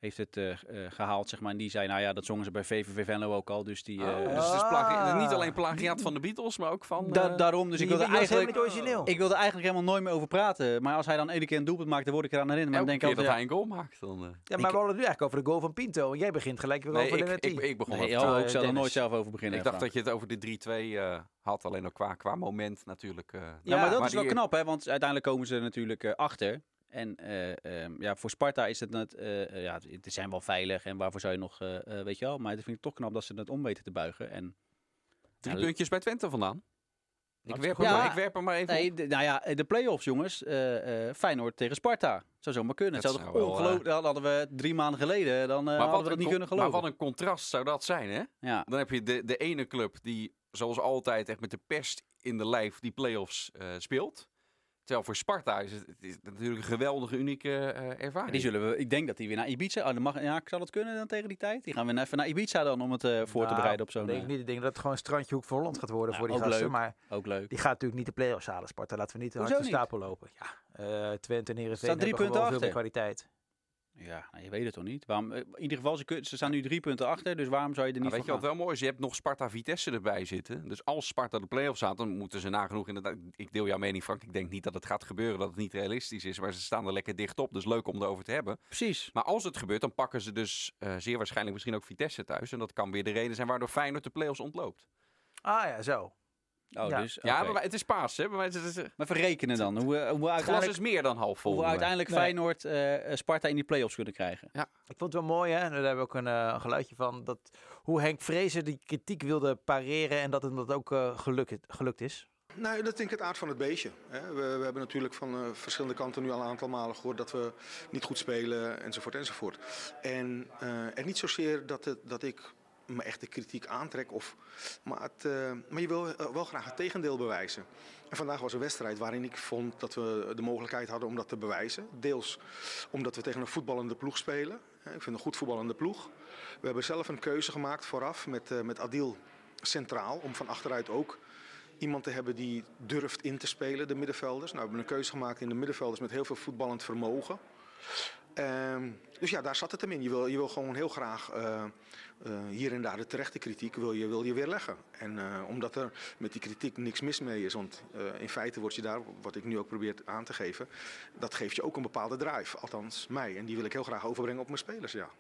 heeft het eh, eh, gehaald, zeg maar. En die zei, nou ja, dat zongen ze bij VVV Venlo ook al. Dus die... eh, Oh, dus het is plagi- niet alleen plagiaat van de Beatles, maar ook van... da- eh, daarom, dus ik wilde eigenlijk... origineel. Ik wilde eigenlijk helemaal nooit meer over praten. Maar als hij dan één keer een doelpunt maakt, dan word ik eraan herinnerd. Maar denk keer ik dat altijd, hij een goal maakt, dan... eh, Ja, maar we hadden het nu eigenlijk over de goal van Pinto. En jij begint gelijk weer Nee, over ik, Lennart ik, ik begon Nee, over oh, eh, ik zou er nooit zelf over beginnen. Ik dacht dat je het over de 3-2 eh, had, alleen ook qua, qua moment natuurlijk. eh. Ja, maar dat maar is wel knap, hè? Want uiteindelijk komen ze natuurlijk eh, achter. En eh, ehm, ja, voor Sparta is het net, eh, ja, het zijn wel veilig en waarvoor zou je nog, weet je wel. Maar het vind ik toch knap dat ze het om weten te buigen. En, Drie Ja, puntjes bij Twente vandaan. Ik werp, Ja. hem maar, ik werp hem maar even nee, de, nou ja, de play-offs, jongens. Feyenoord tegen Sparta. Zou zomaar kunnen. Dat Het zou wel, dat hadden we drie maanden geleden. Dan hadden we dat niet kunnen geloven. maar wat een contrast zou dat zijn, hè? Ja. Dan heb je de, de ene club die, zoals altijd, echt met de pest in de lijf die play-offs speelt. Terwijl voor Sparta is het, het is natuurlijk een geweldige, unieke eh, ervaring. Die zullen we, ik denk dat die weer naar Ibiza... Oh, dan mag, ja, zal het kunnen dan tegen die tijd? Die gaan we even naar Ibiza dan om het eh, voor te Nou, bereiden op zo'n... denk ik eh, niet. Ik denk dat het gewoon een strandje hoek voor Holland gaat worden Ja, voor die ook gasten. leuk. Maar ook leuk. die gaat natuurlijk niet de play-offs halen, Sparta. Laten we niet hard Hoezo de niet? stapel lopen. Ja, eh Twente en Heerenveen Staan drie punten veel meer achter. kwaliteit. Ja, nou, je weet het toch niet. Waarom, eh, in ieder geval, ze, staan nu drie punten achter, dus waarom zou je er niet Nou, weet je wat wel mooi is? Je hebt nog Sparta-Vitesse erbij zitten. Dus als Sparta de play-offs staat, dan moeten ze nagenoeg inderdaad... Ik deel jouw mening, Frank. Ik denk niet dat het gaat gebeuren, dat het niet realistisch is. Maar ze staan er lekker dicht op, dus leuk om erover te hebben. Precies. Maar als het gebeurt, dan pakken ze dus eh, zeer waarschijnlijk misschien ook Vitesse thuis. En dat kan weer de reden zijn waardoor Feyenoord de play-offs ontloopt. Ah ja, zo. Oh, Ja. dus, Ja, maar het is paas, hè? Maar het is, het Maar verrekenen dan. Hoe, eh, hoe, glas uiteindelijk, is meer dan half vol. hoe we uiteindelijk Nee. Feyenoord eh, eh, Sparta in die play-offs kunnen krijgen. Ik vond het wel mooi, hè? Daar hebben we ook een geluidje van. Dat, hoe Henk Vrezen die kritiek wilde pareren en dat hem dat ook gelukt, gelukt is. Nou, dat denk ik het aard van het beestje. Hè. We, we hebben natuurlijk van eh, verschillende kanten nu al een aantal malen gehoord dat we niet goed spelen, enzovoort, enzovoort. En, eh, en niet zozeer dat, het, dat ik me echt de kritiek aantrek, of, maar, het, eh, maar je wil eh, wel graag het tegendeel bewijzen. En vandaag was een wedstrijd waarin ik vond dat we de mogelijkheid hadden om dat te bewijzen. Deels omdat we tegen een voetballende ploeg spelen. Ik vind een goed voetballende ploeg. We hebben zelf een keuze gemaakt vooraf met, eh, met Adil centraal om van achteruit ook iemand te hebben die durft in te spelen, de middenvelders. Nou, we hebben een keuze gemaakt in de middenvelders met heel veel voetballend vermogen. Ehm, dus ja, daar zat het hem in. Je wil, je wil gewoon heel graag uh, uh, hier en daar de terechte kritiek wil je, wil je weer leggen. En uh, omdat er met die kritiek niks mis mee is, want in feite word je daar, wat ik nu ook probeer aan te geven, dat geeft je ook een bepaalde drive. Althans mij. En die wil ik heel graag overbrengen op mijn spelers, ja.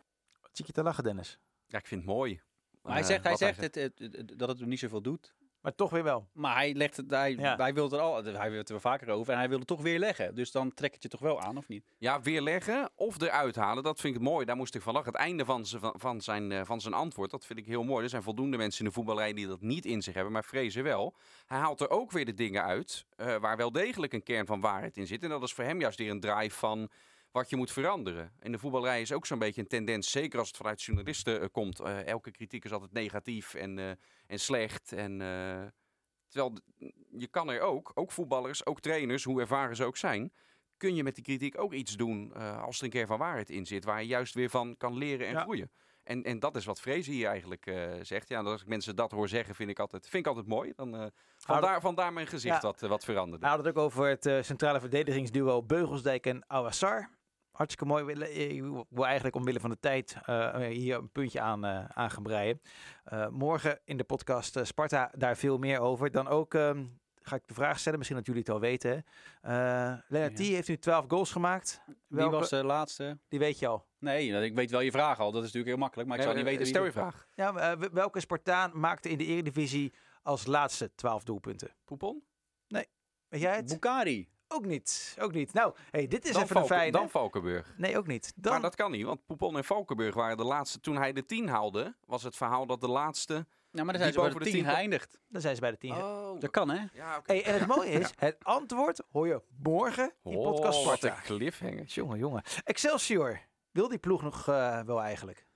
Wat zie je te lachen, Dennis? Ja, ik vind het mooi. Maar hij zegt, hij zegt het, het, het, dat het hem niet zoveel doet. Maar toch weer wel. Maar hij legt het, hij, ja. hij wil het er al, hij wil het er vaker over en hij wil het toch weer leggen. Dus dan trek het je toch wel aan, of niet? Ja, weer leggen of eruit halen, dat vind ik mooi. Daar moest ik van lachen. Het einde van, van, van, zijn, eh, van zijn antwoord, dat vind ik heel mooi. Er zijn voldoende mensen in de voetballerij die dat niet in zich hebben, maar vrezen wel. Hij haalt er ook weer de dingen uit uh, waar wel degelijk een kern van waarheid in zit. En dat is voor hem juist weer een drive van wat je moet veranderen. In de voetballerij is ook zo'n beetje een tendens, zeker als het vanuit journalisten uh, komt. elke kritiek is altijd negatief en, en slecht en... Terwijl je kan er ook, ook voetballers, ook trainers, hoe ervaren ze ook zijn, kun je met die kritiek ook iets doen uh, als er een keer van waarheid in zit, waar je juist weer van kan leren en ja. groeien. En, en dat is wat Vrezen hier eigenlijk uh, zegt. Ja, als ik mensen dat hoor zeggen, vind ik altijd, vind ik altijd mooi. Dan, uh, vandaar, vandaar mijn gezicht ja. wat, wat veranderde. Had het ook over het centrale verdedigingsduo Beugelsdijk en Awassar. Hartstikke mooi. Ik wil eigenlijk omwille van de tijd uh, hier een puntje aan, uh, aan gaan breien. Uh, morgen in de podcast Sparta daar veel meer over. Dan ook ehm, ga ik de vraag stellen, misschien dat jullie het al weten. Lennart ja. heeft nu 12 goals gemaakt. Welke? Die was de laatste. Die weet je al. Nee, ik weet wel je vraag al. Dat is natuurlijk heel makkelijk. Maar ik zou niet weten. Stel je vraag. Ja, welke Spartaan maakte in de Eredivisie als laatste 12 doelpunten? Poepon? Nee. Weet jij het? Bukari. Ook niet. Ook niet. Nou, hey, dit is dan even een. Dan Valkenburg. Nee, ook niet. Dan... Maar dat kan niet, want Poupon en Valkenburg waren de laatste. Toen hij de 10 haalde, was het verhaal dat de laatste. Ja, maar dan zijn ze bij de 10 geëindigd. Dan zijn ze bij de 10. Oh. Dat kan, hè? Ja, okay. hey, en het mooie is, [laughs] het antwoord hoor je morgen in oh, podcast Sparta. Wat een cliffhanger. Jongen, jongen. Excelsior. Wil die ploeg nog uh, wel eigenlijk?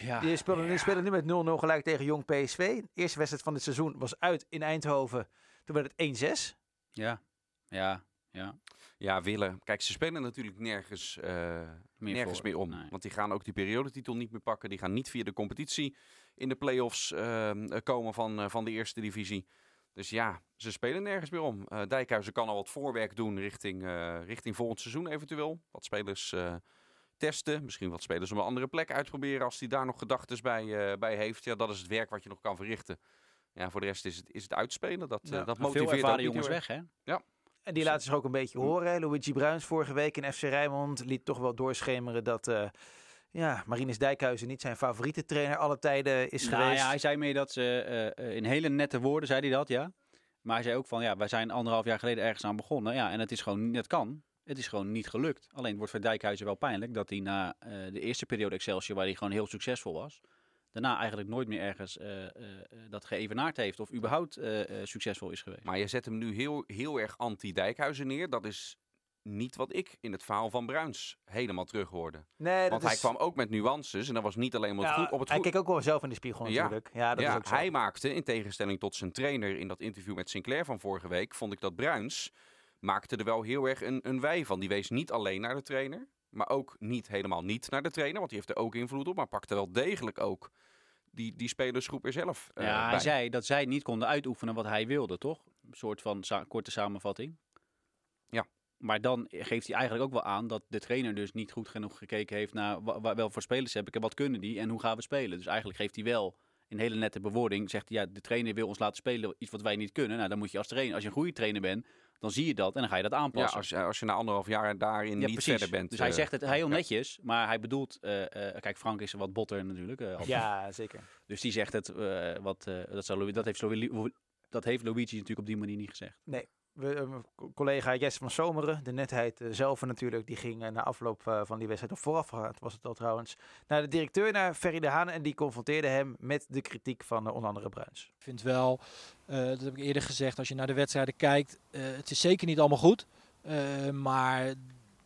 Ja, die spelen, ja. die spelen nu met 0-0 gelijk tegen Jong PSV. De eerste wedstrijd van dit seizoen was uit in Eindhoven. Toen werd het 1-6. Ja, ja. Ja. ja, willen. Kijk, ze spelen natuurlijk nergens, uh, meer, nergens meer om. Nee. Want die gaan ook die periodetitel niet meer pakken. Die gaan niet via de competitie in de play-offs uh, komen van, uh, van de eerste divisie. Dus ja, ze spelen nergens meer om. Dijkhuizen kan al wat voorwerk doen richting, richting volgend seizoen eventueel. Wat spelers testen. Misschien wat spelers op een andere plek uitproberen als hij daar nog gedachten bij, bij heeft. Ja, dat is het werk wat je nog kan verrichten. Ja, voor de rest is het, is het uitspelen. Dat, ja. dat motiveert veel ervaren jongens weg, hè? Ja. En die laten zich ook een beetje horen. Luigi Bruins vorige week in FC Rijnmond liet toch wel doorschemeren dat uh, ja, Marinus Dijkhuizen niet zijn favoriete trainer alle tijden is nou, geweest. Ja, hij zei meer dat ze uh, in hele nette woorden zei hij dat, ja. Maar hij zei ook van ja, wij zijn anderhalf jaar geleden ergens aan begonnen. Ja, en het is gewoon, het kan. Het is gewoon niet gelukt. Alleen het wordt voor Dijkhuizen wel pijnlijk dat hij na uh, de eerste periode Excelsior, waar hij gewoon heel succesvol was, daarna eigenlijk nooit meer ergens uh, uh, dat geëvenaard heeft of überhaupt uh, succesvol is geweest. Maar je zet hem nu heel, heel erg anti-Dijkhuizen neer. Dat is niet wat ik in het verhaal van Bruins helemaal terug hoorde. Nee, Want is... hij kwam ook met nuances en dat was niet alleen maar ja, goed, op het Hij goed... keek ook wel zelf in de spiegel natuurlijk. Ja, ja dat ja, is ook zo. Hij maakte, in tegenstelling tot zijn trainer in dat interview met Sinclair van vorige week, vond ik dat Bruins maakte er wel heel erg een, een wij van. Die wees niet alleen naar de trainer, maar ook niet helemaal niet naar de trainer, want die heeft er ook invloed op, maar pakte wel degelijk ook die, die spelersgroep er zelf uh, Ja, hij bij. zei dat zij niet konden uitoefenen wat hij wilde, toch? Een soort van sa korte samenvatting. Ja. Maar dan geeft hij eigenlijk ook wel aan dat de trainer dus niet goed genoeg gekeken heeft naar wel voor spelers heb ik en wat kunnen die en hoe gaan we spelen. Dus eigenlijk geeft hij wel in hele nette bewoording, zegt ja, de trainer wil ons laten spelen iets wat wij niet kunnen. Nou, dan moet je als trainer, als je een goede trainer bent, dan zie je dat en dan ga je dat aanpassen. Ja, als, je, als je na anderhalf jaar daarin ja, niet precies. verder bent. Dus hij zegt het heel netjes, maar hij bedoelt, uh, uh, kijk Frank is wat botter natuurlijk. Uh, ja, zeker. Dus die zegt het, wat, dat, zou, dat, heeft dat heeft Luigi natuurlijk op die manier niet gezegd. Nee. We, collega Jesse van Zomeren, de netheid zelf natuurlijk, die ging na afloop van die wedstrijd, of vooraf was het al trouwens, naar de directeur, naar Ferry de Haan en die confronteerde hem met de kritiek van onder andere Bruins. Ik vind wel, dat heb ik eerder gezegd, als je naar de wedstrijden kijkt, het is zeker niet allemaal goed, maar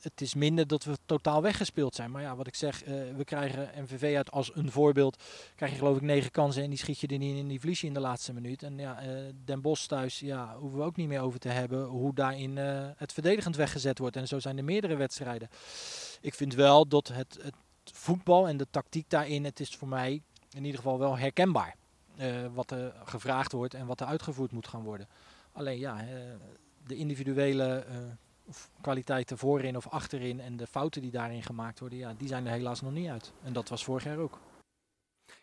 het is minder dat we totaal weggespeeld zijn. Maar ja, wat ik zeg, uh, we krijgen MVV uit als een voorbeeld. Krijg je geloof ik negen kansen en die schiet je er niet in, die verlies je in de laatste minuut. En ja, uh, Den Bosch thuis, ja, hoeven we ook niet meer over te hebben hoe daarin uh, het verdedigend weggezet wordt. En zo zijn er meerdere wedstrijden. Ik vind wel dat het, het voetbal en de tactiek daarin, het is voor mij in ieder geval wel herkenbaar. eh, wat er gevraagd wordt en wat er uitgevoerd moet gaan worden. Alleen ja, eh, de individuele eh, kwaliteiten voorin of achterin en de fouten die daarin gemaakt worden, ja, die zijn er helaas nog niet uit. En dat was vorig jaar ook.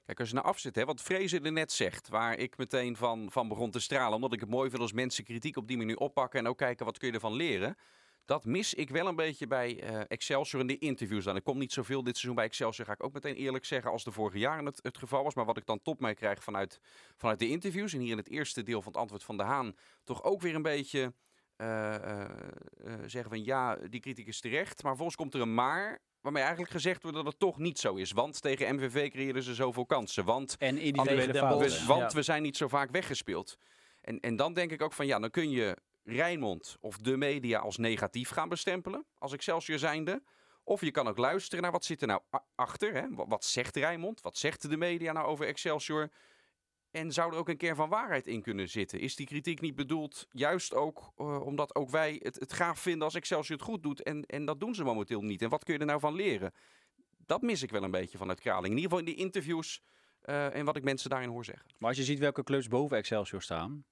Kijk, als je naar afzet, hè, wat Vrezen er net zegt, waar ik meteen van, van begon te stralen, omdat ik het mooi vind als mensen kritiek op die manier oppakken en ook kijken wat kun je ervan leren. Dat mis ik wel een beetje bij eh, Excelsior in de interviews dan. Ik kom niet zoveel dit seizoen bij Excelsior, ga ik ook meteen eerlijk zeggen, als de vorige jaren het, het geval was. Maar wat ik dan top mee krijg vanuit, vanuit de interviews, en hier in het eerste deel van het antwoord van de Haan, toch ook weer een beetje zeggen van ja, die kritiek is terecht. Maar volgens komt er een maar, waarmee eigenlijk gezegd wordt dat het toch niet zo is. Want tegen MVV creëerden ze zoveel kansen. Want En individuele fouten. Want Ja. we zijn niet zo vaak weggespeeld. En, en dan denk ik ook van ja, dan kun je Rijnmond of de media als negatief gaan bestempelen. Als Excelsior zijnde. Of je kan ook luisteren naar wat zit er nou achter. Hè? Wat, wat zegt Rijnmond? Wat zegt de media nou over Excelsior? En zou er ook een kern van waarheid in kunnen zitten? Is die kritiek niet bedoeld juist ook eh, omdat ook wij het, het gaaf vinden als Excelsior het goed doet? En, en dat doen ze momenteel niet. En wat kun je er nou van leren? Dat mis ik wel een beetje vanuit Kraling. In ieder geval in die interviews eh, en wat ik mensen daarin hoor zeggen. Maar als je ziet welke clubs boven Excelsior staan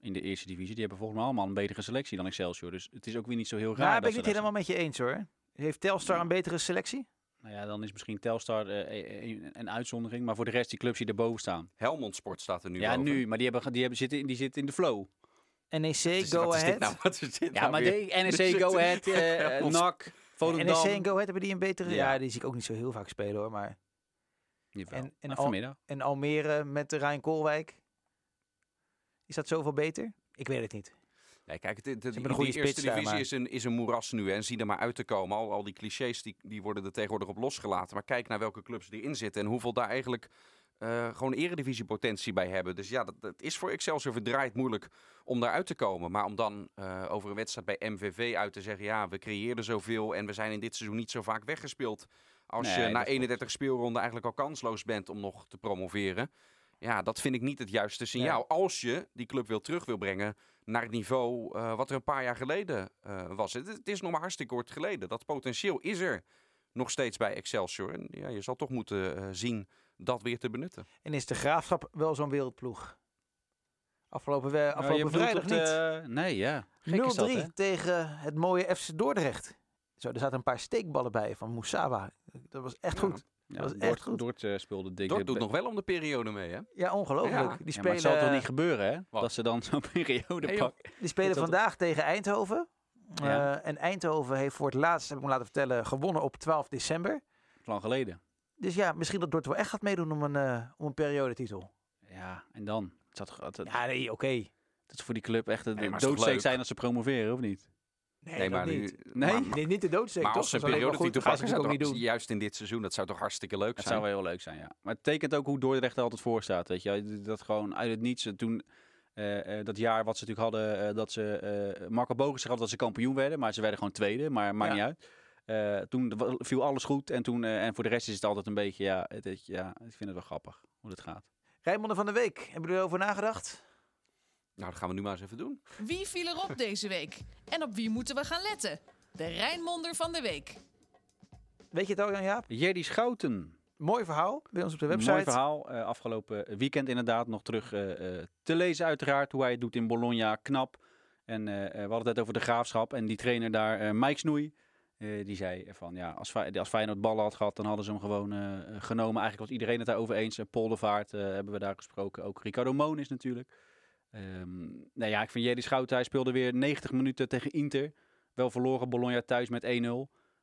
in de eerste divisie, die hebben volgens mij allemaal een betere selectie dan Excelsior. Dus het is ook weer niet zo heel raar. Daar ben ik daar helemaal met je eens hoor. Heeft Telstar een betere selectie? Nou ja, dan is misschien Telstar eh, een, een uitzondering, maar voor de rest die clubs die erboven staan. Helmond Sport staat er nu ja, boven. nu, maar die hebben, die hebben zitten, in- die zitten in de flow. NEC, is, Go Ahead. nou? Wat is dit Ja, nou maar de [laughs] NEC, Go Ahead, eh, [laughs] NAC, Volendam. NEC en Go Ahead hebben die een betere... Ja. Ja. die zie ik ook niet zo heel vaak spelen hoor. Maar... Jawel. En- en al-. En Almere met de Rijn Koolwijk. Is dat zoveel beter? Ik weet het niet. Nee, kijk, goede die eerste daar, divisie is, een, is een moeras nu. hè, En zie er maar uit te komen. Al, al die clichés die, die worden er tegenwoordig op losgelaten. Maar kijk naar welke clubs erin zitten. En hoeveel daar eigenlijk eh, gewoon eredivisiepotentie bij hebben. Dus ja, dat, dat is voor Excelsior verdraaid moeilijk om daar uit te komen. Maar om dan eh, over een wedstrijd bij MVV uit te zeggen... ja, we creëerden zoveel en we zijn in dit seizoen niet zo vaak weggespeeld. Als Nee, je na klopt. 31 speelronden eigenlijk al kansloos bent om nog te promoveren. Ja, dat vind ik niet het juiste signaal. Als je die club wil terug wil brengen naar het niveau eh, wat er een paar jaar geleden eh, was. Het, het is nog maar hartstikke kort geleden. Dat potentieel is er nog steeds bij Excelsior. En ja, je zal toch moeten eh, zien dat weer te benutten. En is de Graafschap wel zo'n wereldploeg? Afgelopen, we- Nou, afgelopen vrijdag niet. Nee, ja. Gek is dat, 0-3 hè? tegen het mooie FC Dordrecht. Zo, er zaten een paar steekballen bij van Moussawa. Dat was echt Ja. goed. Ja, was echt Dort, goed. Dort eh, speelde dik. Dort doet nog wel om de periode mee, hè? Ja, ongelooflijk. Ja. Die Ja, maar spelen, het zal toch niet gebeuren, hè? Wat? Dat ze dan zo'n [laughs] periode pakken. die spelen dat- vandaag tegen Eindhoven. Ja. Eh, en Eindhoven heeft voor het laatst, heb ik me laten vertellen, gewonnen op 12 december. Lang geleden. Dus ja, misschien dat Dort wel echt gaat meedoen om een, eh, om een periodetitel. Ja, en dan? Het, zat, het, het, Ja, nee, oké. het is voor die club echt een Nee, doodsteek zijn dat ze promoveren, of niet? Nee, Nee, dat maar nu- niet. Nee? Maar, Nee, niet de doodsteek, maar toch? als ze een Dat is alleen periode maar te goed, dat gaan ze pakken, natuurlijk ook niet doen. juist in dit seizoen, dat zou toch hartstikke leuk zijn. zou wel heel leuk zijn, ja. Maar het tekent ook hoe Dordrecht er altijd voor staat, weet je. Dat gewoon uit het niets, toen... eh, eh, dat jaar wat ze natuurlijk hadden, eh, dat ze... eh Marco Bogus had dat ze kampioen werden, maar ze werden gewoon tweede, maar maakt Ja. niet uit. Eh, toen viel alles goed en, toen, en voor de rest is het altijd een beetje, ja, het, het- ja, ik vind het wel grappig hoe het gaat. Rijnmonden van de Week, hebben jullie erover nagedacht? Nou, dat gaan we nu maar eens even doen. Wie viel erop deze week? En op wie moeten we gaan letten? De Rijnmonder van de week. Weet je het al, Jan-Jaap? Jerdy Schouten, Mooi verhaal bij ons op de website. Mooi verhaal. Eh, afgelopen weekend inderdaad nog terug eh, eh, te lezen uiteraard. Hoe hij het doet in Bologna. Knap. En eh, eh, we hadden het net over de graafschap. En die trainer daar, eh, Mike Snoei. eh, die zei van ja, als, als Feyenoord ballen had gehad, dan hadden ze hem gewoon eh, genomen. Eigenlijk was iedereen het daarover eens. Uh, Paul de Vaart eh, hebben we daar gesproken. Ook Ricardo Monis natuurlijk. Ehm nou ja, ik vind Jerry Schouten, hij speelde weer 90 minuten tegen Inter. Wel verloren Bologna thuis met 1-0.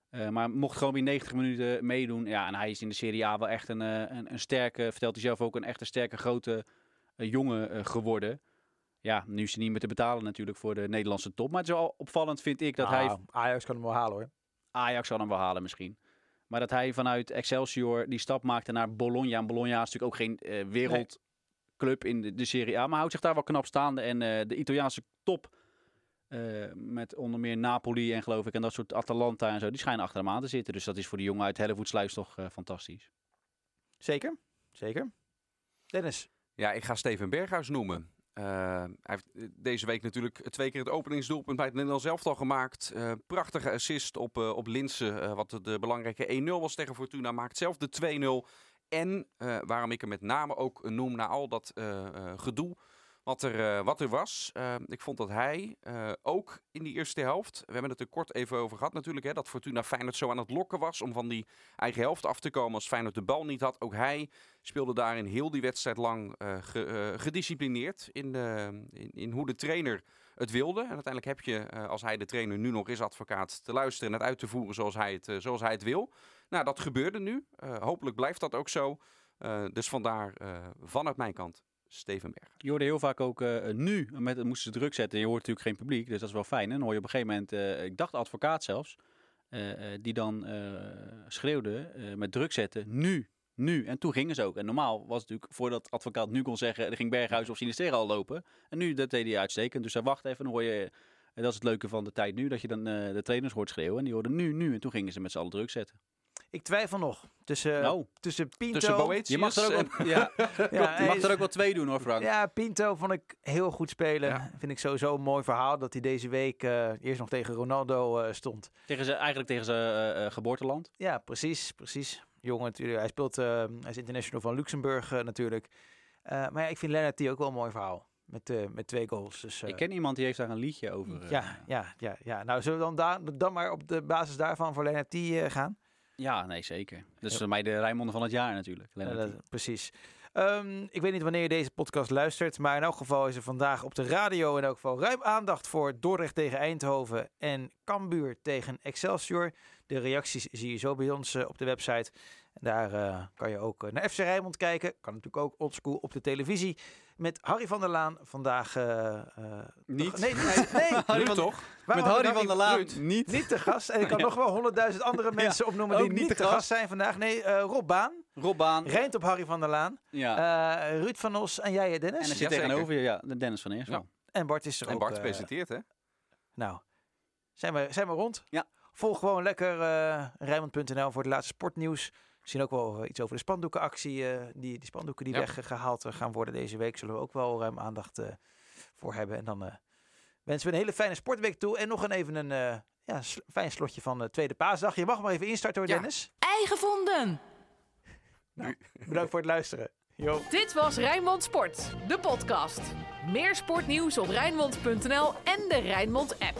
Eh, maar mocht gewoon weer 90 minuten meedoen. Ja, en hij is in de Serie A wel echt een, eh, een, een sterke, vertelt hij zelf ook, een echte sterke grote eh, jongen geworden. Ja, nu is hij niet meer te betalen natuurlijk voor de Nederlandse top. Maar het is wel opvallend vind ik dat hij... Ah, Ajax kan hem wel halen hoor. Ajax zal hem wel halen misschien. Maar dat hij vanuit Excelsior die stap maakte naar Bologna. En Bologna is natuurlijk ook geen eh, wereldclub in de, de Serie A. Maar houdt zich daar wel knap staande. En eh, de Italiaanse top, eh, met onder meer Napoli en geloof ik, en dat soort Atalanta en zo, die schijnen achter hem aan te zitten. Dus dat is voor die jongen uit Hellevoetsluis toch eh, fantastisch. Zeker, zeker. Dennis, Ja, ik ga Steven Berghuis noemen. Eh, hij heeft deze week natuurlijk twee keer het openingsdoelpunt bij het Nederlands elftal gemaakt. Eh, prachtige assist op, eh op Linsen, eh, wat de belangrijke 1-0 was tegen Fortuna. Maakt zelf de 2-0. En eh, waarom ik hem met name ook noem na al dat eh, eh, gedoe wat er, eh, wat er was. Eh, ik vond dat hij eh, ook in die eerste helft, we hebben het er kort even over gehad natuurlijk, hè, dat Fortuna Feyenoord zo aan het lokken was om van die eigen helft af te komen als Feyenoord de bal niet had. Ook hij speelde daarin heel die wedstrijd lang eh, ge- gedisciplineerd in, eh, in, in hoe de trainer het wilde. En uiteindelijk heb je, als hij de trainer nu nog is, advocaat, te luisteren en het uit te voeren zoals hij het, zoals hij het wil. Nou, dat gebeurde nu. Hopelijk blijft dat ook zo. Dus vandaar vanuit mijn kant Steven Berg. Je hoorde heel vaak ook eh, nu, met, moesten ze druk zetten. Je hoort natuurlijk geen publiek, dus dat is wel fijn. En hoor je op een gegeven moment, eh, ik dacht advocaat zelfs, eh, die dan schreeuwde met druk zetten, nu, nu. En toen gingen ze ook. En normaal was het natuurlijk, voordat advocaat nu kon zeggen, er ging Berghuis of Sinistera al lopen. En nu, dat deed hij uitstekend. Dus hij wacht even, dan hoor je, en dat is het leuke van de tijd nu, dat je dan de trainers hoort schreeuwen. En die hoorden nu, nu. En toen gingen ze met z'n allen druk zetten. Ik twijfel nog tussen, nou, tussen Pinto... Tussen Boetius je mag er ook en- wel, [laughs] ja, Ja, je hij mag er ook wel twee doen hoor, Frank. Ja, Pinto vond ik heel goed spelen. Ja. Vind ik sowieso een mooi verhaal dat hij deze week eh, eerst nog tegen Ronaldo eh, stond. Tegen ze, eigenlijk tegen zijn eh, eh, geboorteland. Ja, precies, precies. Jongen natuurlijk. Hij speelt, eh, hij is international van Luxemburg natuurlijk. Eh, maar ja, ik vind Lennart die ook wel een mooi verhaal. Met, eh, met twee goals. Dus, eh, Ik ken iemand die heeft daar een liedje over. eh, ja, ja, ja, ja. Nou, zullen we dan, daar, dan maar op de basis daarvan voor Lennart die gaan? Ja, nee, zeker. Is Ja. voor mij de Rijnmond van het jaar natuurlijk. Ja, Lennart. dat- precies. Ehm, ik weet niet wanneer je deze podcast luistert, maar in elk geval is er vandaag op de radio in elk geval ruim aandacht voor Dordrecht tegen Eindhoven en Cambuur tegen Excelsior. De reacties zie je zo bij ons eh, op de website. En daar eh, kan je ook eh, naar FC Rijnmond kijken. Kan natuurlijk ook oldschool op de televisie. Met Harry van der Laan vandaag... eh, eh, Niet? toch- Nee, niet, [laughs] nee. Harry van- toch? Met Harry van der Laan. Niet. Niet te gast. En ik kan nog wel honderdduizend andere [laughs] mensen opnoemen die niet te gast zijn vandaag. Nee, eh, Rob Baan. Rob Baan. Rijnt op Harry van der Laan. Ja. Eh, Ruud van Os en jij, Dennis. en er En, zit tegenover je, ja, de Dennis van Eersel. Bart is er En ook. Bart eh, presenteert, hè? nou, zijn we, zijn we rond? Ja. Volg gewoon lekker eh Rijnmond.nl voor het laatste sportnieuws. Zien ook wel eh, iets over de spandoekenactie. eh, die, die spandoeken die Ja. weggehaald eh, gaan worden deze week. Zullen we ook wel ruim aandacht eh, voor hebben. En dan eh, wensen we een hele fijne sportweek toe. En nog een, even een eh, ja, sl- fijn slotje van de tweede paasdag. Je mag maar even instarten hoor, Ja. Dennis. Eigen vonden. Bedankt voor het luisteren. Jo. Dit was Rijnmond Sport, de podcast. Meer sportnieuws op Rijnmond.nl en de Rijnmond app.